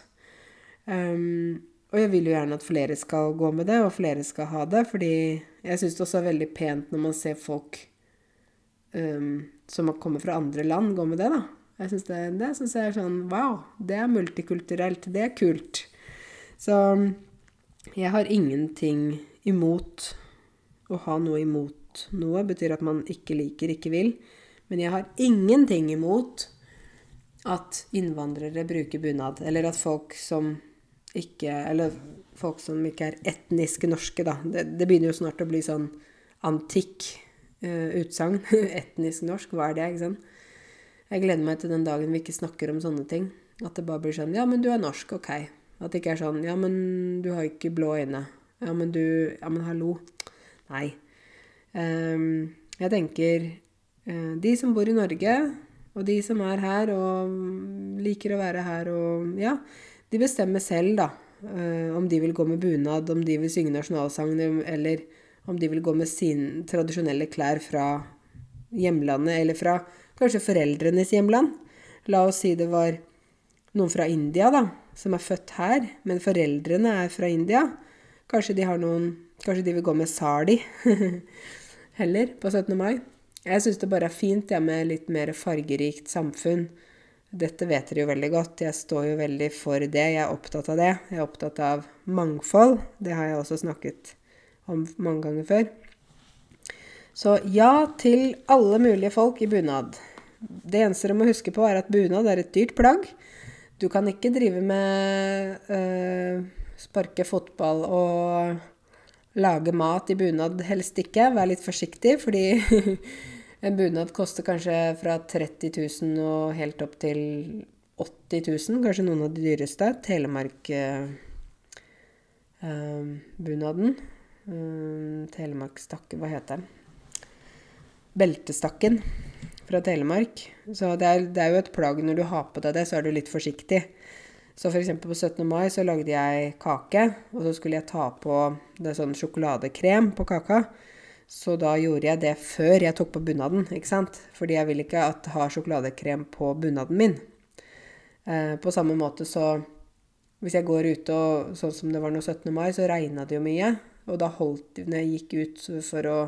Um, og jeg vil jo gjerne at flere skal gå med det, og flere skal ha det. Fordi jeg syns det også er veldig pent når man ser folk um, som kommer fra andre land, gå med det, da. Jeg synes det, det syns jeg er sånn Wow, det er multikulturelt. Det er kult. Så jeg har ingenting imot Å ha noe imot noe betyr at man ikke liker, ikke vil. Men jeg har ingenting imot at innvandrere bruker bunad. Eller at folk som ikke Eller folk som ikke er etniske norske, da. Det, det begynner jo snart å bli sånn antikk uh, utsagn. [laughs] Etnisk norsk, hva er det? ikke sant? Jeg gleder meg til den dagen vi ikke snakker om sånne ting. At det bare blir sånn Ja, men du er norsk, ok. At det ikke er sånn Ja, men du har ikke blå øyne. Ja, men du Ja, men hallo. Nei. Um, jeg tenker uh, De som bor i Norge, og de som er her og liker å være her og Ja, de bestemmer selv, da. Uh, om de vil gå med bunad, om de vil synge nasjonalsangen, eller om de vil gå med sine tradisjonelle klær fra hjemlandet, eller fra kanskje foreldrenes hjemland. La oss si det var noen fra India, da, som er født her, men foreldrene er fra India. Kanskje de noen Kanskje de vil gå med sari [laughs] heller på 17. mai. Jeg syns det bare er fint ja, med litt mer fargerikt samfunn. Dette vet dere jo veldig godt. Jeg står jo veldig for det. Jeg er opptatt av det. Jeg er opptatt av mangfold. Det har jeg også snakket om mange ganger før. Så ja til alle mulige folk i bunad. Det eneste dere må huske på, er at bunad er et dyrt plagg. Du kan ikke drive med øh, sparke fotball og lage mat i bunad, helst ikke. Vær litt forsiktig, fordi [laughs] en bunad koster kanskje fra 30 000 og helt opp til 80 000, kanskje noen av de dyreste. Telemark-bunaden. Uh, uh, Telemarkstakke, hva heter den? Beltestakken fra Telemark. Så det er, det er, jo et plagg når du har på deg det, så er du litt forsiktig. Så f.eks. på 17. mai så lagde jeg kake, og så skulle jeg ta på det sånn sjokoladekrem på kaka. Så da gjorde jeg det før jeg tok på bunaden, ikke sant? Fordi jeg vil ikke at ha sjokoladekrem på bunaden min. Eh, på samme måte så Hvis jeg går ute og sånn som det var nå 17. mai, så regna det jo mye. Og da holdt Når jeg gikk ut for å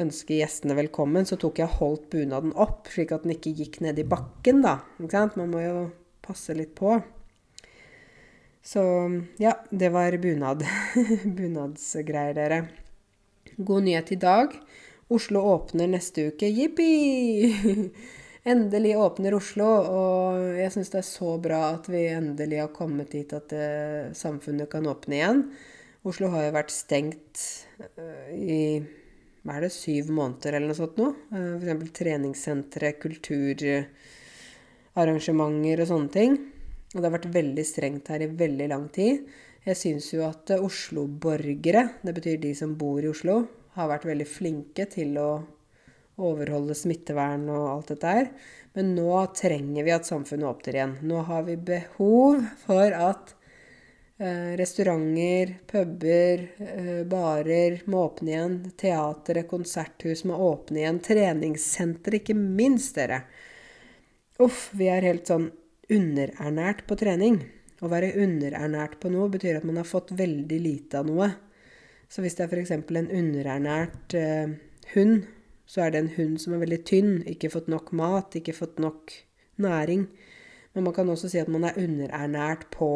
ønske gjestene velkommen, så tok jeg holdt bunaden opp, slik at den ikke gikk ned i bakken, da. Ikke sant? Man må jo passe litt på. Så ja, det var bunad. [laughs] Bunadsgreier, dere. God nyhet i dag. Oslo åpner neste uke. Jippi! [laughs] Endelig åpner Oslo, og jeg syns det er så bra at vi endelig har kommet dit at eh, samfunnet kan åpne igjen. Oslo har jo vært stengt uh, i hva er det, syv måneder eller noe sånt nå. Uh, F.eks. treningssentre, kulturarrangementer og sånne ting. Og det har vært veldig strengt her i veldig lang tid. Jeg syns jo at Oslo-borgere, det betyr de som bor i Oslo, har vært veldig flinke til å overholde smittevern og alt dette her. Men nå trenger vi at samfunnet åpner igjen. Nå har vi behov for at eh, restauranter, puber, eh, barer må åpne igjen. Teatre, konserthus må åpne igjen. Treningssenter, ikke minst, dere. Uff, vi er helt sånn underernært på trening. Å være underernært på noe betyr at man har fått veldig lite av noe. Så hvis det er f.eks. en underernært eh, hund, så er det en hund som er veldig tynn, ikke fått nok mat, ikke fått nok næring. Men man kan også si at man er underernært på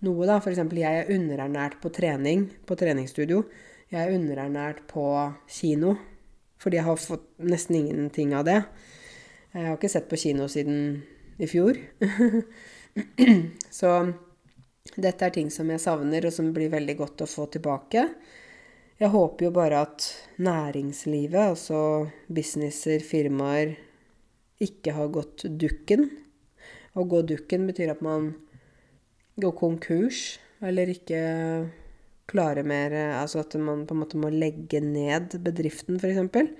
noe, da. F.eks. jeg er underernært på trening, på treningsstudio. Jeg er underernært på kino, fordi jeg har fått nesten ingenting av det. Jeg har ikke sett på kino siden i fjor. [laughs] [clears throat] Så dette er ting som jeg savner, og som blir veldig godt å få tilbake. Jeg håper jo bare at næringslivet, altså businesser, firmaer, ikke har gått dukken. Å gå dukken betyr at man går konkurs, eller ikke klarer mer Altså at man på en måte må legge ned bedriften, f.eks.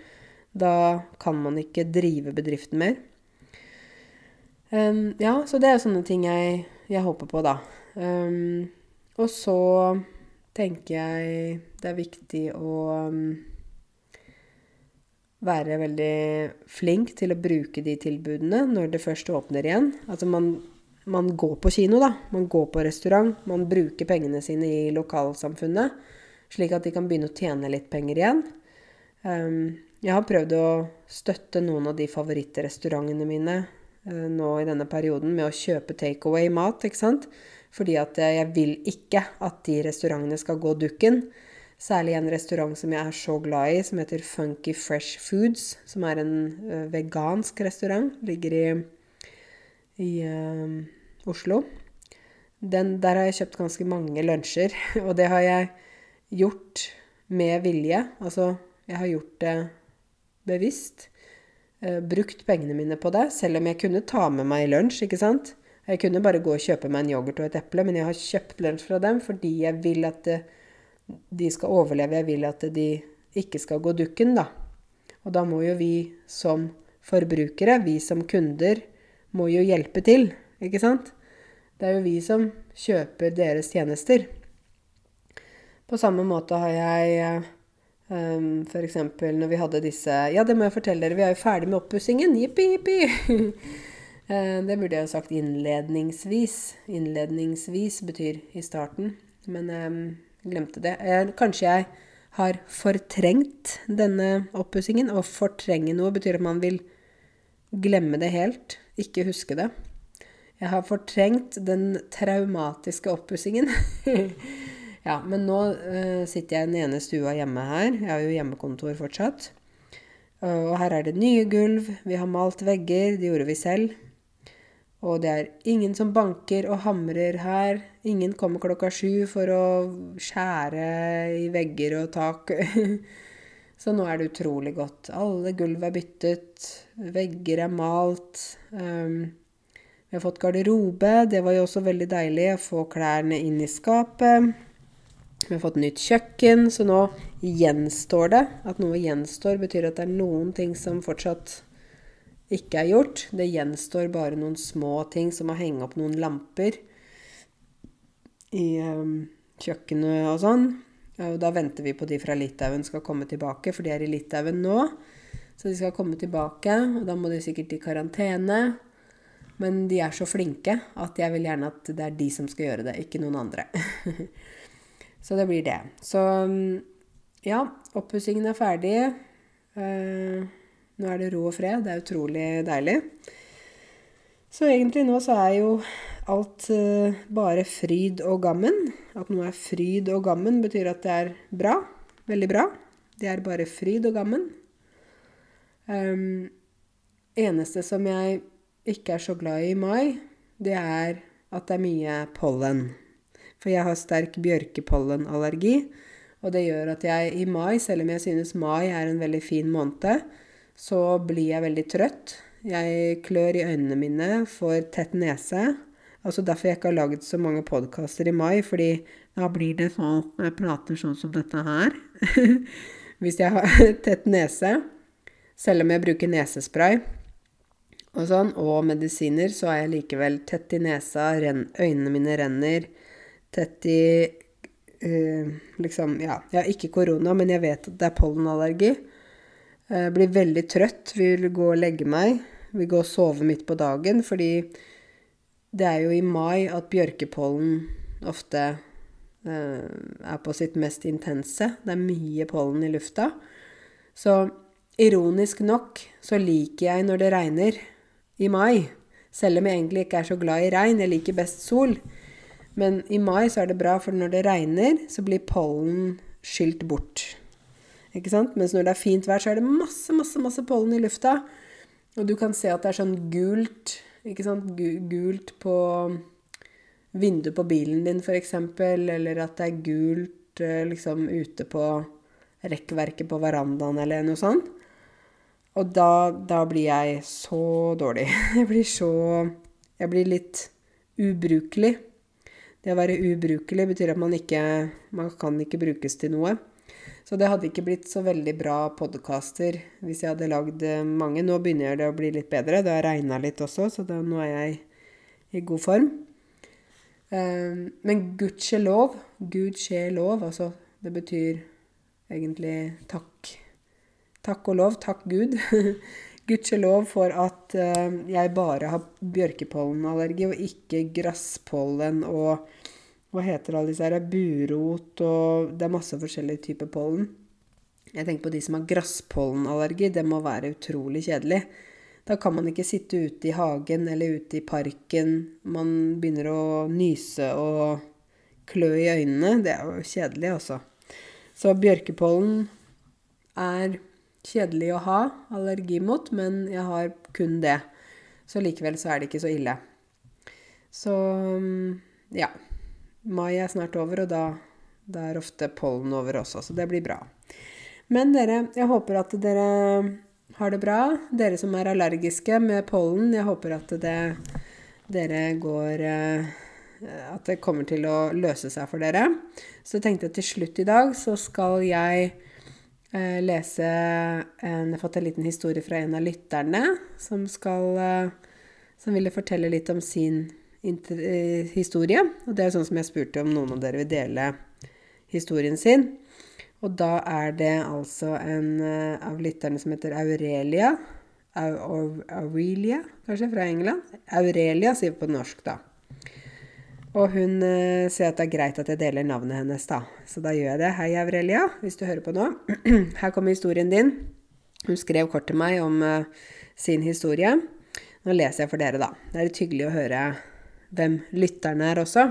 Da kan man ikke drive bedriften mer. Um, ja, så det er sånne ting jeg, jeg håper på, da. Um, og så tenker jeg det er viktig å um, være veldig flink til å bruke de tilbudene når det først åpner igjen. Altså man, man går på kino, da. Man går på restaurant. Man bruker pengene sine i lokalsamfunnet, slik at de kan begynne å tjene litt penger igjen. Jeg har prøvd å støtte noen av de favorittrestaurantene mine nå i denne perioden med å kjøpe takeaway-mat, ikke sant. Fordi at jeg vil ikke at de restaurantene skal gå dukken. Særlig en restaurant som jeg er så glad i, som heter Funky Fresh Foods. Som er en uh, vegansk restaurant. Ligger i, i uh, Oslo. Den, der har jeg kjøpt ganske mange lunsjer, [laughs] og det har jeg gjort med vilje. Altså, jeg har gjort det bevisst. Eh, brukt pengene mine på det, selv om jeg kunne ta med meg lunsj, ikke sant. Jeg kunne bare gå og kjøpe meg en yoghurt og et eple, men jeg har kjøpt lunsj fra dem fordi jeg vil at de skal overleve. Jeg vil at de ikke skal gå dukken, da. Og da må jo vi som forbrukere, vi som kunder, må jo hjelpe til, ikke sant? Det er jo vi som kjøper deres tjenester. På samme måte har jeg eh, Um, F.eks. når vi hadde disse Ja, det må jeg fortelle dere, vi er jo ferdig med oppussingen. Jippi, jippi! uh, [laughs] det burde jeg jo sagt innledningsvis. Innledningsvis betyr i starten. Men um, glemte det. Kanskje jeg har fortrengt denne oppussingen. Og fortrenge noe betyr at man vil glemme det helt. Ikke huske det. Jeg har fortrengt den traumatiske oppussingen. [laughs] Ja, men nå uh, sitter jeg i den ene stua hjemme her. Jeg har jo hjemmekontor fortsatt. Uh, og her er det nye gulv. Vi har malt vegger. Det gjorde vi selv. Og det er ingen som banker og hamrer her. Ingen kommer klokka sju for å skjære i vegger og tak. [laughs] Så nå er det utrolig godt. Alle gulv er byttet. Vegger er malt. Um, vi har fått garderobe. Det var jo også veldig deilig å få klærne inn i skapet. Vi har fått nytt kjøkken, så nå gjenstår det. At noe gjenstår, betyr at det er noen ting som fortsatt ikke er gjort. Det gjenstår bare noen små ting, som å henge opp noen lamper i um, kjøkkenet og sånn. Og da venter vi på de fra Litauen skal komme tilbake, for de er i Litauen nå. Så de skal komme tilbake, og da må de sikkert i karantene. Men de er så flinke at jeg vil gjerne at det er de som skal gjøre det, ikke noen andre. [laughs] så det blir det. Så ja, oppussingen er ferdig. Uh, nå er det ro og fred. Det er utrolig deilig. Så egentlig nå så er jo alt uh, bare fryd og gammen. At noe er fryd og gammen, betyr at det er bra. Veldig bra. Det er bare fryd og gammen. Um, eneste som jeg ikke er så glad i i mai, det er at det er mye pollen. For jeg har sterk bjørkepollenallergi. Og det gjør at jeg i mai, selv om jeg synes mai er en veldig fin måned, så blir jeg veldig trøtt. Jeg klør i øynene mine, får tett nese. Altså derfor jeg ikke har lagd så mange podkaster i mai, fordi da blir det sånn Jeg prater sånn som dette her. [laughs] Hvis jeg har [laughs] tett nese, selv om jeg bruker nesespray og sånn, og medisiner, så er jeg likevel tett i nesa, øynene mine renner, tett i uh, Liksom, ja. Jeg ikke korona, men jeg vet at det er pollenallergi. Jeg eh, blir veldig trøtt, vil gå og legge meg. Vil gå og sove midt på dagen, fordi det er jo i mai at bjørkepollen ofte uh, er på sitt mest intense. Det er mye pollen i lufta. Så ironisk nok så liker jeg når det regner i mai. Selv om jeg egentlig ikke er så glad i regn. Jeg liker best sol. Men i mai så er det bra, for når det regner, så blir pollen skylt bort. Ikke sant? Mens når det er fint vær, så er det masse, masse, masse pollen i lufta. Og du kan se at det er sånn gult, ikke sant? Gult på vinduet på bilen din, f.eks. Eller at det er gult eh, liksom ute på rekkverket på verandaen, eller noe sånt. Og da, da blir jeg så dårlig. [laughs] Jeg blir så Jeg blir litt ubrukelig. Det å være ubrukelig betyr at man ikke Man kan ikke brukes til noe. Så det hadde ikke blitt så veldig bra podkaster hvis jeg hadde lagd eh, mange. Nå begynner det å bli litt bedre. Det har regna litt også, så da, nå er jeg i god form. Um, men gudskjelov, lov, altså det betyr egentlig takk. Takk og lov, takk Gud. [laughs] Gudskjelov for at uh, jeg bare har bjørkepollenallergi og ikke grasspollen og hva heter alle disse her? Burot og Det er masse forskjellige typer pollen. Jeg tenker på de som har grasspollenallergi. Det må være utrolig kjedelig. Da kan man ikke sitte ute i hagen eller ute i parken. Man begynner å nyse og klø i øynene. Det er jo kjedelig, altså. Så bjørkepollen er kjedelig å ha allergi mot, men jeg har kun det. Så likevel så er det ikke så ille. Så ja. Mai er snart over, og da, da er ofte pollen over også, så det blir bra. Men dere, jeg håper at dere har det bra. Dere som er allergiske med pollen, jeg håper at det, dere går eh, At det kommer til å løse seg for dere. Så jeg tenkte til slutt i dag så skal jeg lese en, Jeg har fått en liten historie fra en av lytterne som skal eh, Som ville fortelle litt om sin Eh, historie. Og det er sånn som jeg spurte om noen av dere vil dele historien sin. Og da er det altså en av lytterne som heter Aurelia. Aurelia, kanskje, fra England. Aurelia sier vi på norsk, da. Og hun uh, sier at det er greit at jeg deler navnet hennes, da. Så da gjør jeg det. Hei, Aurelia, hvis du hører på nå. [clears throat] Her kommer historien din. Hun skrev kort til meg om uh, sin historie. Nå leser jeg for dere, da. Det er litt hyggelig å høre hvem lytterne er også.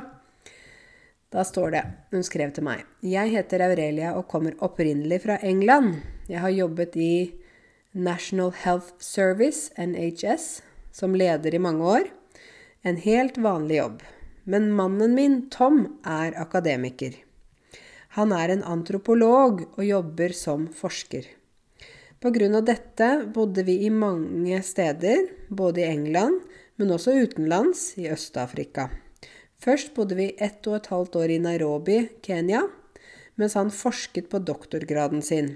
Da står det Hun skrev til meg. Jeg heter Aurelia og kommer opprinnelig fra England. Jeg har jobbet i National Health Service, NHS, som leder i mange år. En helt vanlig jobb. Men mannen min, Tom, er akademiker. Han er en antropolog og jobber som forsker. På grunn av dette bodde vi i mange steder, både i England, men også utenlands i Øst-Afrika. Først bodde vi ett og et halvt år i Nairobi, Kenya, mens han forsket på doktorgraden sin.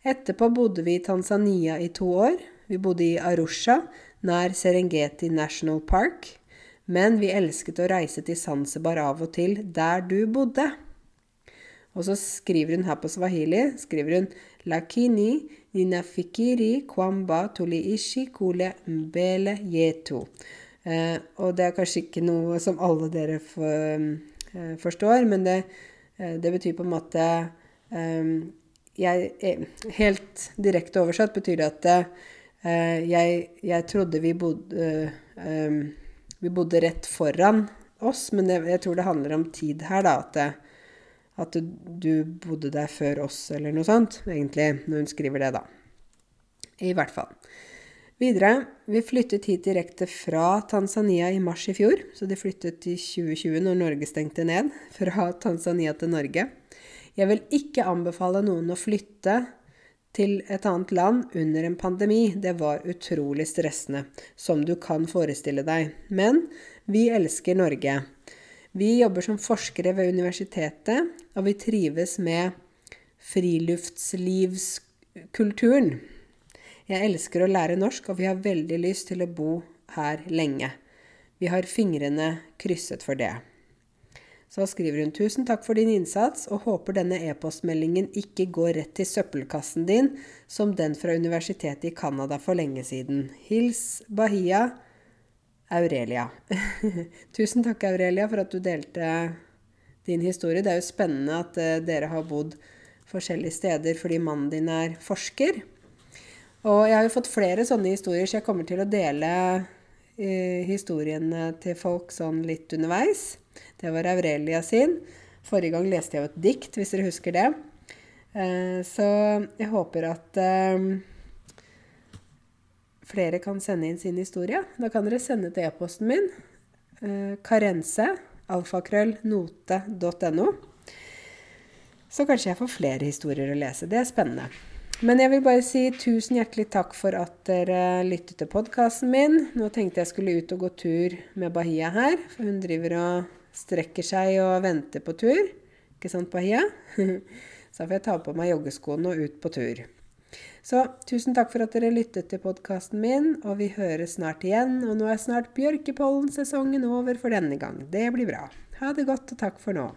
Etterpå bodde vi i Tanzania i to år. Vi bodde i Arusha, nær Serengeti National Park. Men vi elsket å reise til Zanzibar av og til, der du bodde. Og så skriver hun her på swahili skriver hun Lakini ninafikiri kwamba tuliishi kule mbele yetu. Eh, og det er kanskje ikke noe som alle dere for, eh, forstår, men det, eh, det, betyr på en måte eh, jeg, eh, Helt direkte oversatt betyr det at jeg, jeg, trodde vi bodde Vi bodde rett foran oss, men jeg, jeg, tror det handler om tid her, da. At, at du, du, bodde der før oss, eller noe sånt, egentlig, når hun skriver det, da. I hvert fall. Videre, vi flyttet hit direkte fra Tanzania i mars i fjor. Så de flyttet i 2020, når Norge stengte ned, [laughs] fra Tanzania til Norge. Jeg vil ikke anbefale noen å flytte til et annet land under en pandemi. Det var utrolig stressende, som du kan forestille deg. Men vi elsker Norge. Vi jobber som forskere ved universitetet, og vi trives med friluftslivskulturen. Jeg elsker å lære norsk, og vi har veldig lyst til å bo her lenge. Vi har fingrene krysset for det. Så skriver hun tusen takk for din innsats, og håper denne e-postmeldingen ikke går rett til søppelkassen din, som den fra universitetet i Canada for lenge siden. Hils Bahia Aurelia. [laughs] tusen takk, Aurelia, for at du delte din historie. Det er jo spennende at uh, dere har bodd forskjellige steder fordi mannen din er forsker. Og jeg har jo fått flere sånne historier, så jeg kommer til å dele uh, historiene til folk sånn litt underveis. Det var Aurelia sin. Forrige gang leste jeg jo et dikt, hvis dere husker det. Uh, så jeg håper at flere kan sende inn sin historie. Da kan dere sende til e-posten min. Karense alfakrøllnote.no. Så kanskje jeg får flere historier å lese. Det er spennende. Men jeg vil bare si tusen hjertelig takk for at dere lyttet til podkasten min. Nå tenkte jeg skulle ut og gå tur med Bahia her, for hun driver og strekker seg og venter på tur. Ikke sant, Bahia? [laughs] Så får jeg ta på meg joggeskoene og ut på tur. Så tusen takk for at dere lyttet til podkasten min, og vi høres snart igjen. Og nå er snart bjørkepollensesongen over for denne gang. Det blir bra. Ha det godt, og takk for nå.